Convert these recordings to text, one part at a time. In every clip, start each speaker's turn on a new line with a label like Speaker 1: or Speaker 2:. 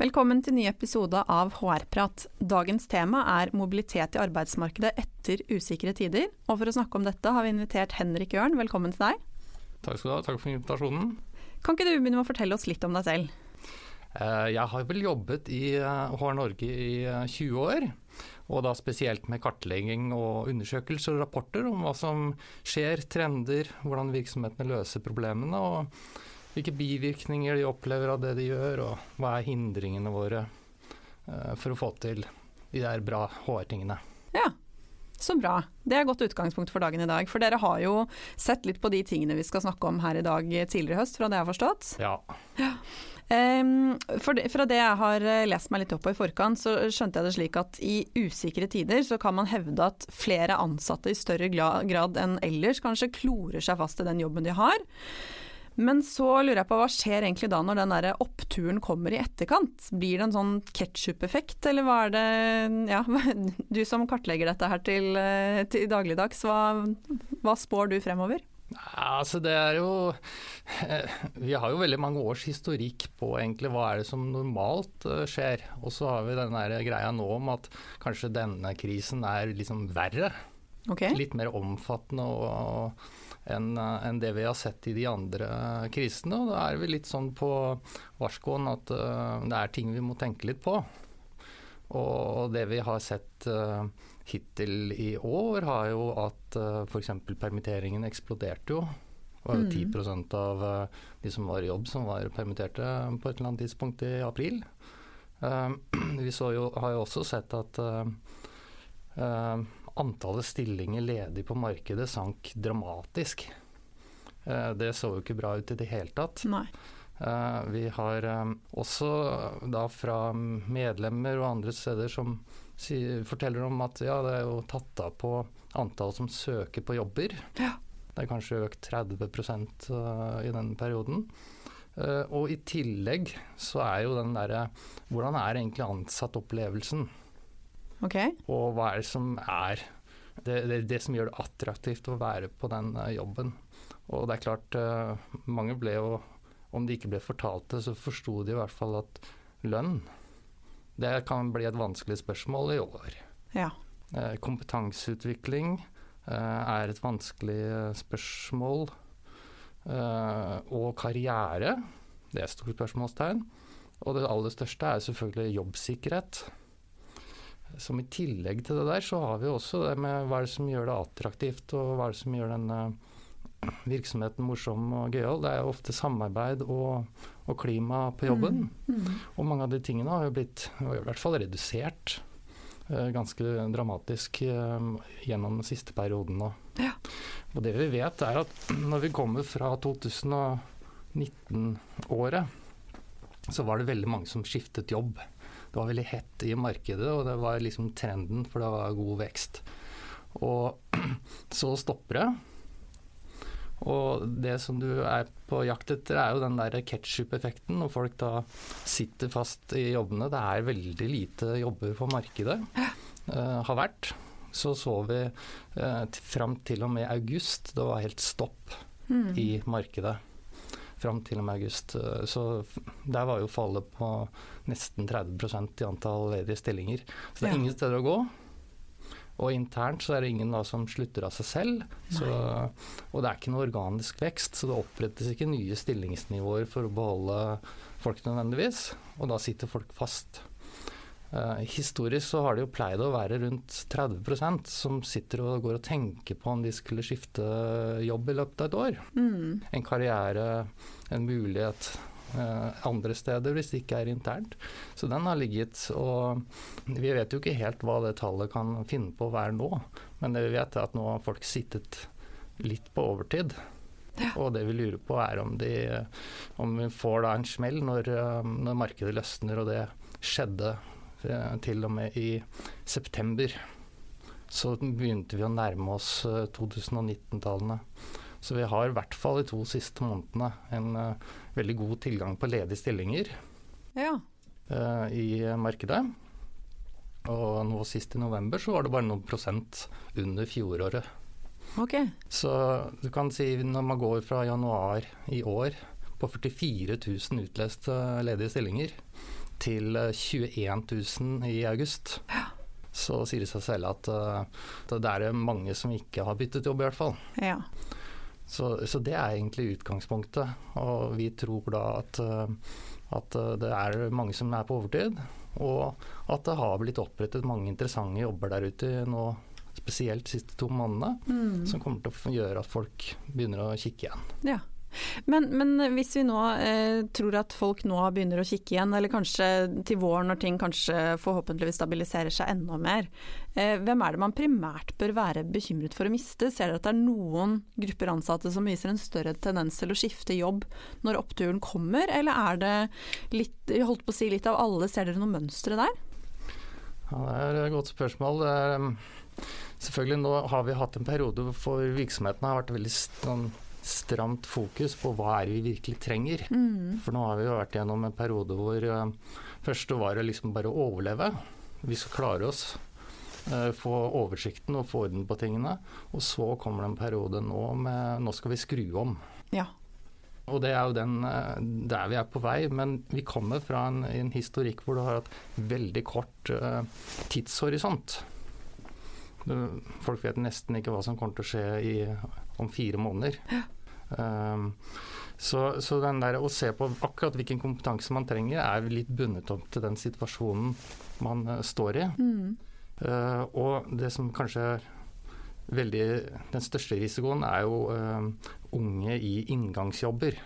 Speaker 1: Velkommen til ny episode av HR-prat. Dagens tema er mobilitet i arbeidsmarkedet etter usikre tider. Og for å snakke om dette har vi invitert Henrik Jørn, velkommen til deg.
Speaker 2: Takk skal du ha, takk for invitasjonen.
Speaker 1: Kan ikke du begynne med å fortelle oss litt om deg selv?
Speaker 2: Eh, jeg har vel jobbet i HR Norge i 20 år, og da spesielt med kartlegging og undersøkelser og rapporter om hva som skjer, trender, hvordan virksomhetene løser problemene. og hvilke bivirkninger de opplever av det de gjør, og hva er hindringene våre uh, for å få til de der bra HR-tingene.
Speaker 1: Ja, så bra. Det er et godt utgangspunkt for dagen i dag. For dere har jo sett litt på de tingene vi skal snakke om her i dag tidligere i høst, fra det jeg har forstått?
Speaker 2: Ja.
Speaker 1: ja. Um, det, fra det jeg har eh, lest meg litt opp på i forkant, så skjønte jeg det slik at i usikre tider så kan man hevde at flere ansatte i større grad enn ellers kanskje klorer seg fast i den jobben de har. Men så lurer jeg på hva skjer egentlig da når den der oppturen kommer i etterkant? Blir det en sånn ketsjup-effekt, eller hva er det Ja, du som kartlegger dette her til, eh, til dagligdags, hva, hva spår du fremover?
Speaker 2: Altså det er jo eh, Vi har jo veldig mange års historikk på egentlig hva er det som normalt eh, skjer. Og så har vi den greia nå om at kanskje denne krisen er liksom verre. Okay. Litt mer omfattende og, enn en det vi har sett i de andre krisene. Og da er vi litt sånn på varskoen at uh, det er ting vi må tenke litt på. Og det vi har sett uh, hittil i år, har jo at uh, f.eks. permitteringen eksploderte jo. Det var jo 10 mm. av de som var i jobb som var permitterte på et eller annet tidspunkt i april. Vi jo, har jo også sett at antallet stillinger ledig på markedet sank dramatisk. Eh, det så jo ikke bra ut i det hele tatt.
Speaker 1: Nei.
Speaker 2: Eh, vi har eh, også da fra medlemmer og andre steder som forteller om at ja, det er jo tatt av på antall som søker på jobber.
Speaker 1: Ja.
Speaker 2: Det er kanskje økt 30% i den perioden. Og i tillegg så er jo den derre Hvordan er egentlig ansattopplevelsen?
Speaker 1: Okay.
Speaker 2: Og hva er det som er det, det, det, som gjør det attraktivt å være på den uh, jobben. Og det er klart, uh, mange ble jo Om de ikke ble fortalt det, så forsto de i hvert fall at lønn, det kan bli et vanskelig spørsmål i år.
Speaker 1: Ja.
Speaker 2: Uh, kompetanseutvikling er et vanskelig spørsmål. og karriere, det er et stort spørsmålstegn. Og det aller største er selvfølgelig jobbsikkerhet. Som i tillegg til det der, så har vi også det med hva er det som gjør det attraktivt, og hva er det som gjør denne virksomheten morsom og gøyal. Det er jo ofte samarbeid og, og klima på jobben. Mm. Mm. Og mange av de tingene har jo blitt, i hvert fall redusert uh, ganske dramatisk uh, gjennom den siste perioden nå.
Speaker 1: Ja.
Speaker 2: Og det vi vet er at når vi kommer fra 2019-året, så var det veldig mange som skiftet jobb det var veldig hett i markedet, og det var liksom trenden, for det var god vekst. Og så stopper det. Og det som du er på jakt etter, er jo den der ketsjup-effekten, når folk da sitter fast i jobbene. Det er veldig lite jobber på markedet, uh, har vært. Så så vi uh, fram til og med august, det var helt stopp mm. i markedet fram til og med august. Eh, så der var jo fallet på nesten 30% i antall ledige stillinger. Så det er ingen steder å gå. Og internt så er det ingen da som slutter av seg selv. Så, og det er ikke noe organisk vekst, så det opprettes ikke nye stillingsnivåer for å beholde folk nødvendigvis. Og da sitter folk fast. Uh, historisk så har det jo pleid å være rundt 30% som sitter og går og tenker på om de skulle skifte jobb i løpet av et år.
Speaker 1: Mm.
Speaker 2: En karriere, en mulighet uh, andre steder hvis det ikke er internt. Så den har ligget og Vi vet jo ikke helt hva det tallet kan finne på å være nå, men det vi vet er at nå har folk sittet litt på overtid.
Speaker 1: Ja.
Speaker 2: Og det vi lurer på er om, de, om vi får da en smell når, eh, når markedet løsner, og det skjedde til og med i september. så begynte vi å nærme oss 2019-tallene. Så vi har i hvert fall de to siste månedene en uh, veldig god tilgang på ledige stillinger
Speaker 1: ja.
Speaker 2: i markedet. Og nå sist i november så var det bare noen prosent under fjoråret.
Speaker 1: Okay.
Speaker 2: Så du kan si når man går fra januar i år på 44 000 utleste ledige stillinger til 21 000 i august, ja. så sier det seg selv at uh, det er mange som ikke har byttet jobb, i hvert fall.
Speaker 1: Ja.
Speaker 2: Så, så, det er egentlig utgangspunktet. Og vi tror da at, at, det er mange som er på overtid, og at det har blitt opprettet mange interessante jobber der ute nå, spesielt de siste to månedene, mm. som kommer til å gjøre at folk begynner å kikke igjen.
Speaker 1: Ja. Men, men, hvis vi nå eh, tror at folk nå begynner å kikke igjen, eller kanskje til våren når ting kanskje forhåpentligvis stabiliserer seg enda mer, eh, hvem er det man primært bør være bekymret for å miste? Ser dere at det er noen grupper ansatte som viser en større tendens til å skifte jobb når oppturen kommer, eller er det litt, holdt på å si litt av alle, ser dere noe mønstre der?
Speaker 2: Ja, det er et godt spørsmål. Um, selvfølgelig Nå har vi hatt en periode hvor virksomheten har vært veldig sånn stramt fokus på hva er vi virkelig trenger. Mm. For nå har vi jo vært gjennom en periode hvor uh, første var å liksom bare overleve. Vi skal klare oss. Uh, få oversikten og få orden på tingene. Og så kommer det en periode nå med nå skal vi skru om.
Speaker 1: Ja.
Speaker 2: Og det er jo den, uh, der vi er på vei. Men vi kommer fra en, en historikk hvor du har hatt veldig kort tidshorisont. Folk vet nesten ikke hva som kommer til å skje i om fire måneder. Ja. Um, så, så der, å se på akkurat hvilken kompetanse man trenger, er litt bundet opp til den situasjonen man uh, står i. Mm. Uh, og det som kanskje er veldig Den største risikoen er jo uh, unge i inngangsjobber.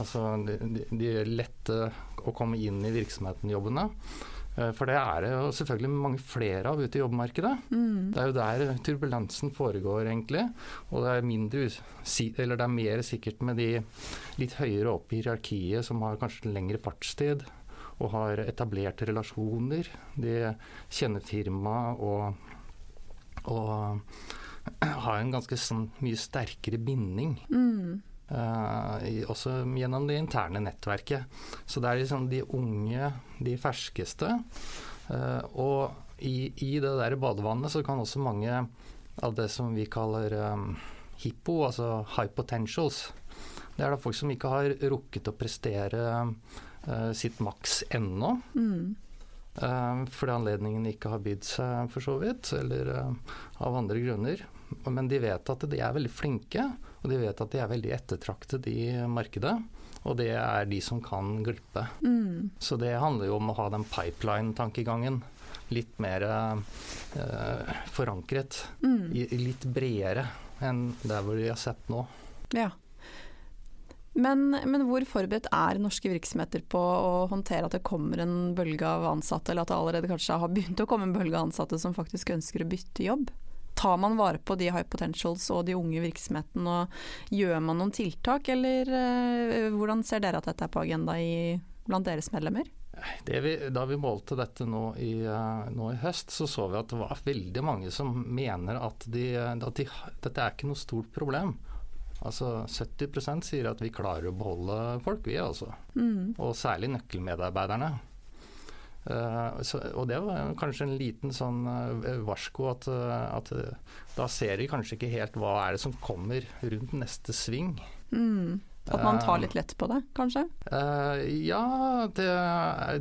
Speaker 2: Altså de, de, er lette å komme inn i virksomheten-jobbene. Eh, for det er det jo selvfølgelig mange flere av ute i jobbmarkedet. Mm. Det er jo der turbulensen foregår, egentlig. Og det er, mindre, eller det er mer sikkert med de litt høyere opp i hierarkiet som har kanskje lengre fartstid og har etablerte relasjoner. De kjenner firmaet og, og har en ganske sånn mye sterkere binding. Mm. Uh, også gjennom det interne nettverket. Så det er liksom de unge, de ferskeste. Uh, og i, i, det der badevannet så kan også mange av det som vi kaller um, hippo, altså high potentials Det er da folk som ikke har rukket å prestere uh, sitt maks ennå. Mm. Fordi anledningen ikke har bydd seg, for så vidt, eller av andre grunner. Men de vet at de er veldig flinke, og de vet at de er veldig ettertraktet i markedet. Og det er de som kan glippe. Mm. Så det handler jo om å ha den pipeline-tankegangen litt mer eh, forankret. Mm. I, litt bredere enn der hvor de har sett nå.
Speaker 1: Ja. Men, men, hvor forberedt er norske virksomheter på å håndtere at det kommer en bølge av ansatte, eller at det allerede kanskje har begynt å komme en bølge av ansatte som faktisk ønsker å bytte jobb? tar man vare på de high potentials og de unge virksomhetene, og gjør man noen tiltak, eller uh, hvordan ser dere at dette er på agenda i, blant deres medlemmer?
Speaker 2: Vi, da vi målte dette nå i, uh, nå i, høst, så så vi at det var veldig mange som mener at, de, at de, dette er ikke noe stort problem. Altså 70% sier at vi klarer å beholde folk, vi altså. Mm. Og særlig nøkkelmedarbeiderne. Uh, så, og det var kanskje en liten sånn uh, varsko at, uh, at da ser vi kanskje ikke helt hva er det som kommer rundt neste sving.
Speaker 1: Mm. At man tar litt lett på det, kanskje?
Speaker 2: ja, det,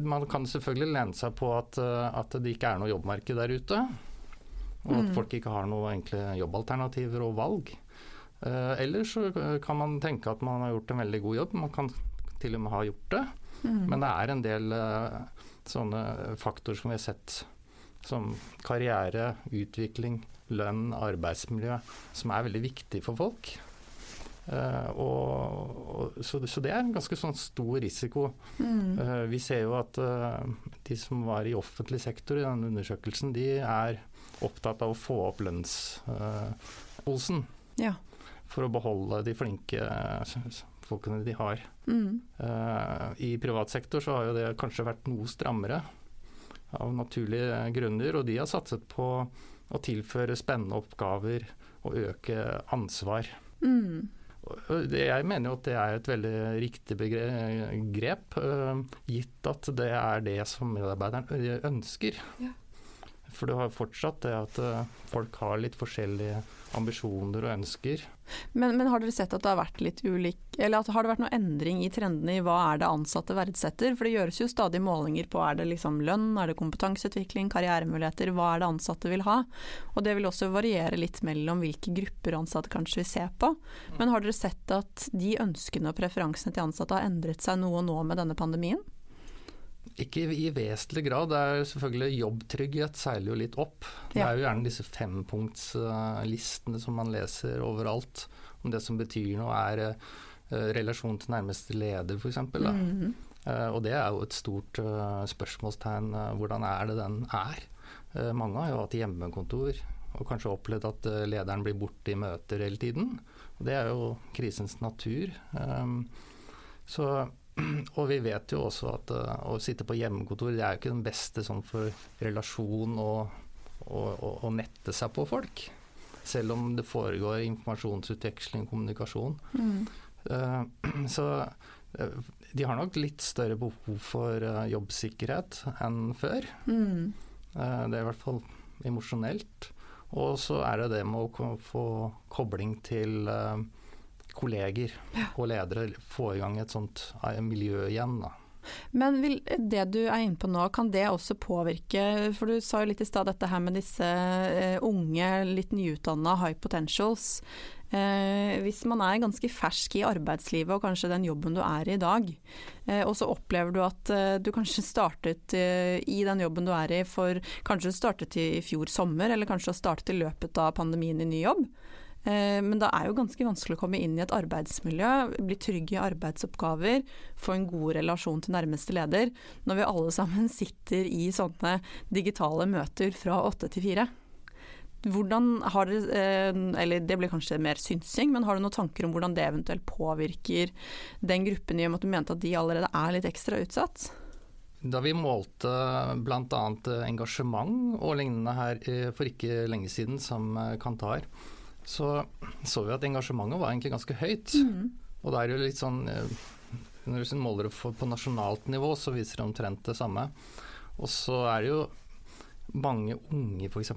Speaker 2: man kan selvfølgelig lene seg på at, at, det ikke er noe jobbmarked der ute. Og at mm. folk ikke har noen enkle jobbalternativer og valg. Eller så kan man tenke at man har gjort en veldig god jobb. Man kan til og med ha gjort det. Mm. Men det er en del sånne faktorer som vi har sett som karriere, utvikling, lønn, arbeidsmiljø, som er veldig viktig for folk. Uh, og, og, så, så, det er en ganske sånn stor risiko. Mm. Uh, vi ser jo at uh, de som var i offentlig sektor i denne undersøkelsen, de er opptatt av å få opp lønnsosen.
Speaker 1: Ja.
Speaker 2: For å beholde de flinke folkene de har. Mm. Uh, I privat sektor så har jo det kanskje vært noe strammere av naturlige grunner, og de har satset på å tilføre spennende oppgaver og øke ansvar.
Speaker 1: Mm.
Speaker 2: Jeg mener jo at det er et veldig riktig grep, gitt at det er det som medarbeideren ønsker. Ja. For du har fortsatt det at folk har litt forskjellige ambisjoner og ønsker.
Speaker 1: Men, men, har dere sett at det har vært litt ulik Eller har det vært noen endring i trendene i hva er det ansatte verdsetter? For det gjøres jo stadig målinger på er det liksom lønn, er det kompetanseutvikling, karrieremuligheter, hva er det ansatte vil ha? Og det vil også variere litt mellom hvilke grupper ansatte kanskje vil se på. Men har dere sett at de ønskene og preferansene til ansatte har endret seg noe nå med denne pandemien?
Speaker 2: Ikke i vesentlig grad. Det er selvfølgelig Jobbtrygghet seiler jo litt opp. Det er jo gjerne disse fempunktslistene som man leser overalt. Om det som betyr noe er uh, relasjon til nærmeste leder, f.eks. Mm. -hmm. og det er jo et stort uh, spørsmålstegn. hvordan er det den er? mange har jo hatt hjemmekontor og kanskje opplevd at lederen blir borte i møter hele tiden. Det er jo krisens natur. Så Og vi vet jo også at uh, å sitte på hjemmekontor det er jo ikke den beste sånn for relasjon og, å nette seg på folk. Selv om det foregår informasjonsutveksling, kommunikasjon. Mm. Uh, så uh, de har nok litt større behov for jobbsikkerhet enn før. Mm. det er i hvert fall emosjonelt. Og så er det det med å få kobling til kolleger og ledere få i gang et sånt eh, miljø igjen. da.
Speaker 1: Men vil, det du er inne på nå, kan det også påvirke For du sa jo litt i stad dette her med disse uh, unge, litt nyutdanna high potentials. Eh, hvis man er ganske fersk i arbeidslivet og kanskje den jobben du er i i dag, eh, og så opplever du at du kanskje startet i den jobben du er i for Kanskje du startet i, i fjor sommer, eller kanskje du startet i løpet av pandemien i ny jobb. Eh, men det er jo ganske vanskelig å komme inn i et arbeidsmiljø, bli trygg i arbeidsoppgaver, få en god relasjon til nærmeste leder, når vi alle sammen sitter i sånne digitale møter fra åtte til fire. Hvordan har dere, eh, eller det blir kanskje mer synsing, men har du noen tanker om hvordan det eventuelt påvirker den gruppen i og med at du mente at de allerede er litt ekstra utsatt?
Speaker 2: Da vi målte bl.a. engasjement og lignende her eh, for ikke lenge siden, som Kantar, så så vi at engasjementet var egentlig ganske høyt. Mm. Og det er jo litt sånn eh, Når du måler det på nasjonalt nivå, så viser det omtrent det samme. Og så er det jo mange unge f.eks.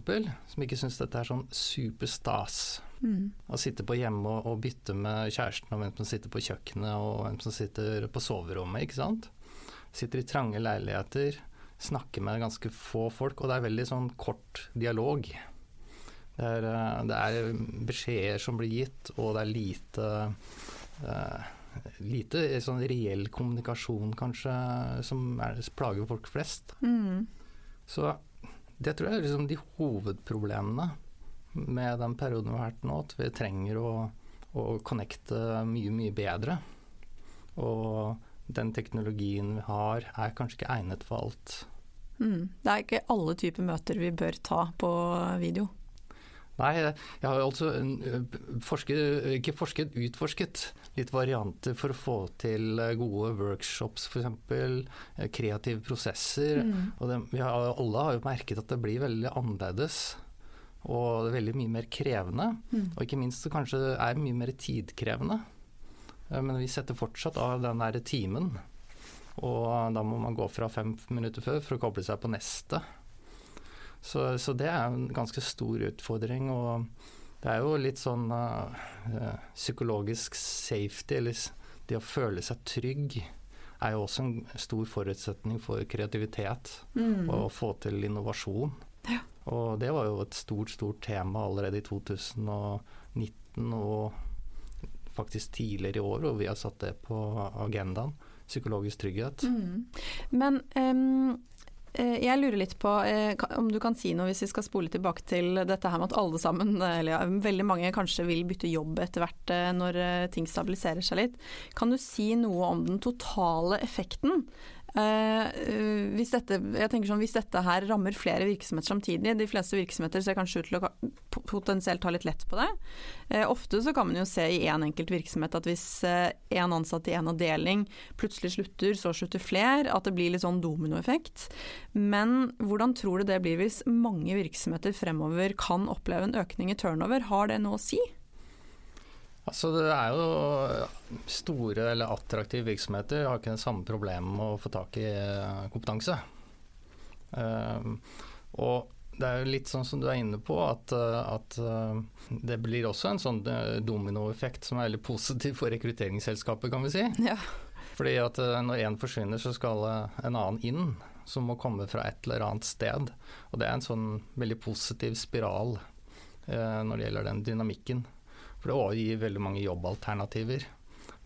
Speaker 2: som ikke syns dette er sånn superstas. Mm. Å sitte på hjemme og, og, bytte med kjæresten og hvem som sitter på kjøkkenet og hvem som sitter på soverommet, ikke sant. Sitter i trange leiligheter, snakker med ganske få folk, og det er veldig sånn kort dialog. Det er, eh, det er, beskjeder som blir gitt, og det er lite uh, Lite sånn reell kommunikasjon, kanskje, som er, plager folk flest. Mm. Så det tror jeg er liksom de hovedproblemene med den perioden vi har vært nå. At vi trenger å, å connecte mye, mye bedre. Og den teknologien vi har, er kanskje ikke egnet for alt.
Speaker 1: Mm. Det er ikke alle typer møter vi bør ta på video.
Speaker 2: Nei, jeg har altså forsket, ikke forsket, utforsket litt varianter for å få til gode workshops, f.eks. Kreative prosesser. Mm. Og det, vi har, alle har jo merket at det blir veldig annerledes. Og det er veldig mye mer krevende. Mm. Og ikke minst så kanskje det er mye mer tidkrevende. Men vi setter fortsatt av den derre timen. Og da må man gå fra fem minutter før for å koble seg på neste. Så, så, det er en ganske stor utfordring. Og det er jo litt sånn uh, psykologisk safety, eller det å føle seg trygg, er jo også en stor forutsetning for kreativitet mm. og å få til innovasjon. Ja. Og det var jo et stort, stort tema allerede i 2019 og faktisk tidligere i år, og vi har satt det på agendaen. Psykologisk trygghet. Mm.
Speaker 1: Men um jeg lurer litt på eh, om du kan si noe hvis vi skal spole tilbake til dette her med at alle sammen, eller veldig mange kanskje vil bytte jobb etter hvert eh, når ting stabiliserer seg litt. Kan du si noe om den totale effekten? Hvis, dette, jeg tenker sånn, hvis dette her rammer flere virksomheter samtidig, de fleste virksomheter ser kanskje ut til å potensielt ta litt lett på det. Eh, ofte så kan man jo se i én en enkelt virksomhet at hvis én eh, ansatt i en avdeling plutselig slutter, så slutter flere. At det blir litt sånn dominoeffekt. Men hvordan tror du det blir hvis mange virksomheter fremover kan oppleve en økning i turnover? Har det noe å si?
Speaker 2: Altså Det er jo store eller attraktive virksomheter har ikke det samme problemet med å få tak i eh, kompetanse. Um, og det er jo litt sånn som du er inne på, at, eh, at eh, det blir også en sånn dominoeffekt som er veldig positiv for rekrutteringsselskapet, kan vi si.
Speaker 1: Ja.
Speaker 2: Fordi at når én forsvinner, så skal en annen inn, som må komme fra et eller annet sted. Og det er en sånn veldig positiv spiral eh, når det gjelder den dynamikken. For det gir veldig mange jobbalternativer.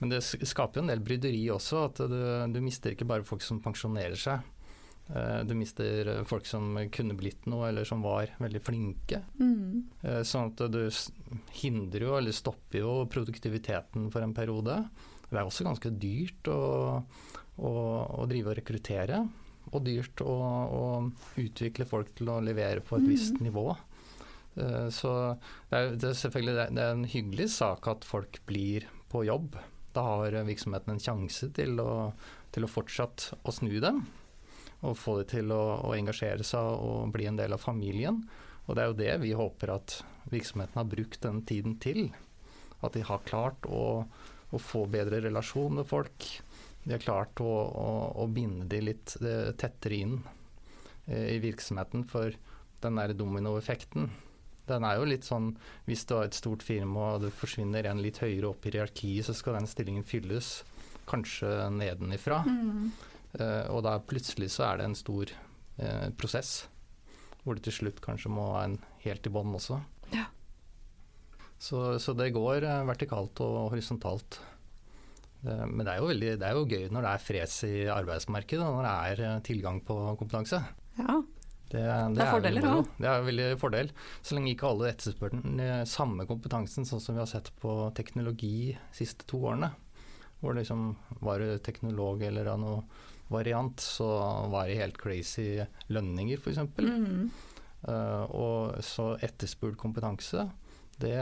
Speaker 2: Men det skaper jo en del bryderi også, at du, du mister ikke bare folk som pensjonerer seg. Eh, du mister folk som kunne blitt noe, eller som var veldig flinke. Mm. Eh, sånn at du hindrer jo, eller stopper jo produktiviteten for en periode. Det er også ganske dyrt å, å, å drive og rekruttere. Og dyrt å, å, utvikle folk til å levere på et mm. visst nivå. Eh, så det er, det er selvfølgelig det er en hyggelig sak at folk blir på jobb. Da har virksomheten en sjanse til å, til å fortsatt å snu dem. Og få dem til å, å, engasjere seg og bli en del av familien. Og det er jo det vi håper at virksomheten har brukt den tiden til. At de har klart å, å få bedre relasjon med folk. De har klart å, å binde de litt eh, tettere inn eh, i virksomheten. For den der dominoeffekten den er jo litt sånn hvis du har et stort firma og det forsvinner en litt høyere opp i hierarkiet, så skal den stillingen fylles kanskje nedenifra. Mm. Uh, og da plutselig så er det en stor uh, prosess, hvor du til slutt kanskje må ha en helt i bånn også.
Speaker 1: Ja.
Speaker 2: Så, så, det går uh, vertikalt og horisontalt. men det er, jo veldig, det er jo gøy når det er fres i arbeidsmarkedet, når det er tilgang på kompetanse.
Speaker 1: Ja,
Speaker 2: det, det,
Speaker 1: det, er fordeler òg.
Speaker 2: Det er veldig fordel. Så lenge ikke alle etterspør den samme kompetansen, sånn som vi har sett på teknologi de siste to årene. Hvor det liksom var du teknolog eller av noe variant, så var det helt crazy lønninger, f.eks. Mm. Uh, og så etterspurt kompetanse, det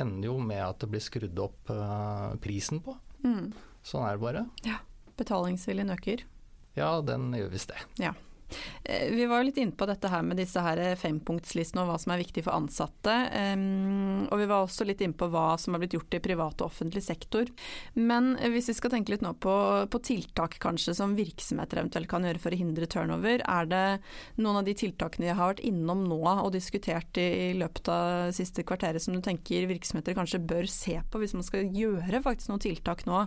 Speaker 2: ender jo med at det blir skrudd opp uh, prisen på. Mm. Sånn er det bare.
Speaker 1: Ja. Betalingsviljen øker.
Speaker 2: Ja, den gjør visst det.
Speaker 1: Ja. Eh, vi var jo litt inne på dette her med disse her fempunktslistene og hva som er viktig for ansatte. Og vi var også litt inne på hva som har blitt gjort i privat og offentlig sektor. Men hvis vi skal tenke litt nå på, på tiltak kanskje som virksomheter eventuelt kan gjøre for å hindre turnover, er det noen av de tiltakene vi har vært innom nå og diskutert i, i løpet av siste kvarteret som du tenker virksomheter kanskje bør se på hvis man skal gjøre faktisk noen tiltak nå?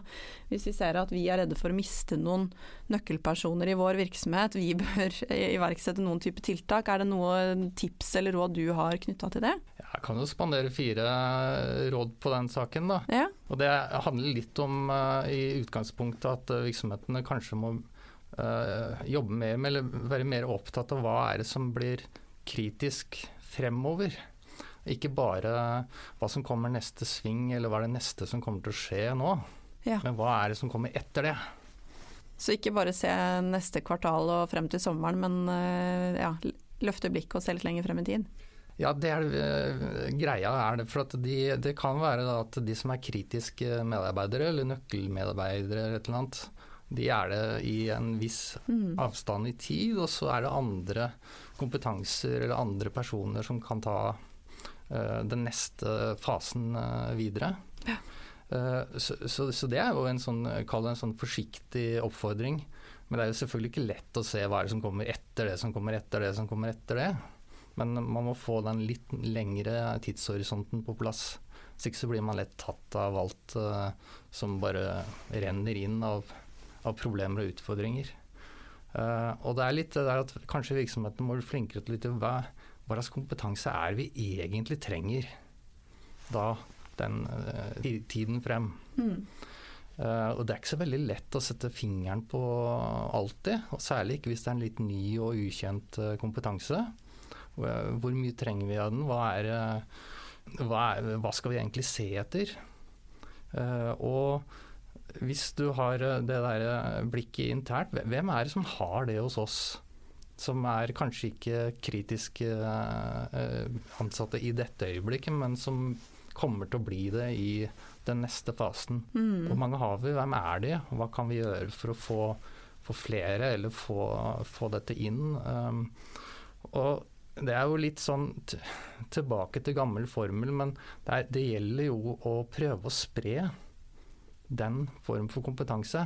Speaker 1: Hvis vi ser at vi er redde for å miste noen nøkkelpersoner i vår virksomhet, vi bør iverksette noen type tiltak. Er det noe tips eller råd du har knytta til det?
Speaker 2: Jeg kan jo spandere fire råd på den saken. da.
Speaker 1: Ja.
Speaker 2: Og Det handler litt om uh, i utgangspunktet at uh, virksomhetene kanskje må uh, jobbe mer med, eller være mer opptatt av hva er det som blir kritisk fremover. Ikke bare hva som kommer neste sving, eller hva er det neste som kommer til å skje nå. Ja. Men hva er det som kommer etter det?
Speaker 1: Så ikke bare se neste kvartal og frem til sommeren, men eh, ja, løfte blikket og se litt lenger frem i tid.
Speaker 2: Ja, det er uh, greia. er det, for de, Det kan være at de som er kritiske medarbeidere, eller nøkkelmedarbeidere eller et eller annet, de er det i en viss mm. avstand i tid, og så er det andre kompetanser eller andre personer som kan ta uh, den neste fasen uh, videre. Ja. Eh, så, så, så, det er jo en sånn, kall det en sånn forsiktig oppfordring. Men det er jo selvfølgelig ikke lett å se hva er det som kommer etter det som kommer etter det som kommer etter det. Men man må få den litt lengre tidshorisonten på plass. Hvis ikke så blir man lett tatt av alt uh, som bare renner inn av, av problemer og utfordringer. Uh, og det er litt det der at kanskje virksomheten må bli flinkere til å hva, hva slags kompetanse er vi egentlig trenger da den uh, tiden frem. Mm. Uh, og det er ikke så veldig lett å sette fingeren på alltid, og særlig ikke hvis det er en litt ny og ukjent uh, kompetanse. Hvor mye trenger vi av den? Hva, er, hva, er, hva skal vi egentlig se etter? og hvis du har det der blikket internt, hvem er det som har det hos oss? som er kanskje ikke kritiske eh, ansatte i dette øyeblikket, men som kommer til å bli det i den neste fasen.
Speaker 3: Mm.
Speaker 2: Hvor mange har vi, hvem er de, hva kan vi gjøre for å få, få flere, eller få, få dette inn? Um, og det er jo litt sånn tilbake til gammel formel, men det, er, det, gjelder jo å prøve å spre den form for kompetanse.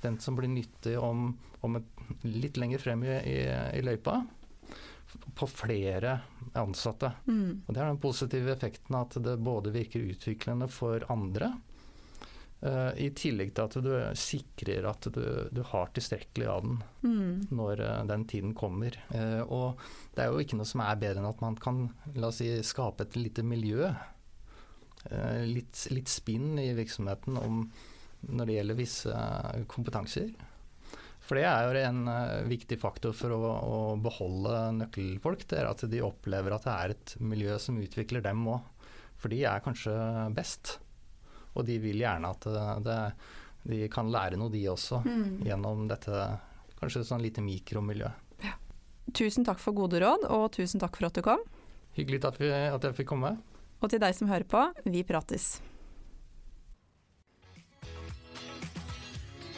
Speaker 2: Den som blir nyttig om, om et, litt lenger frem i, i, i løypa på flere ansatte.
Speaker 3: Mm.
Speaker 2: Og Det er den positive effekten at det både virker utviklende for andre, uh, i tillegg til at du sikrer at du, du har tilstrekkelig av den
Speaker 3: mm.
Speaker 2: når uh, den tiden kommer. Uh, og det er jo ikke noe som er bedre enn at man kan la oss si, skape et lite miljø. litt, litt spinn i virksomheten om når det gjelder visse kompetanser. For det er jo en uh, viktig faktor for å, å, beholde nøkkelfolk. Det er at de opplever at det er et miljø som utvikler dem òg. For de er kanskje best. Og de vil gjerne at det, det, de kan lære noe, de også, mm. gjennom dette kanskje sånn lite mikromiljøet.
Speaker 3: Ja. Tusen takk for gode råd, og tusen takk for at du kom.
Speaker 2: Hyggelig at, vi, at jeg fikk komme.
Speaker 3: Og til deg som hører på, vi prates.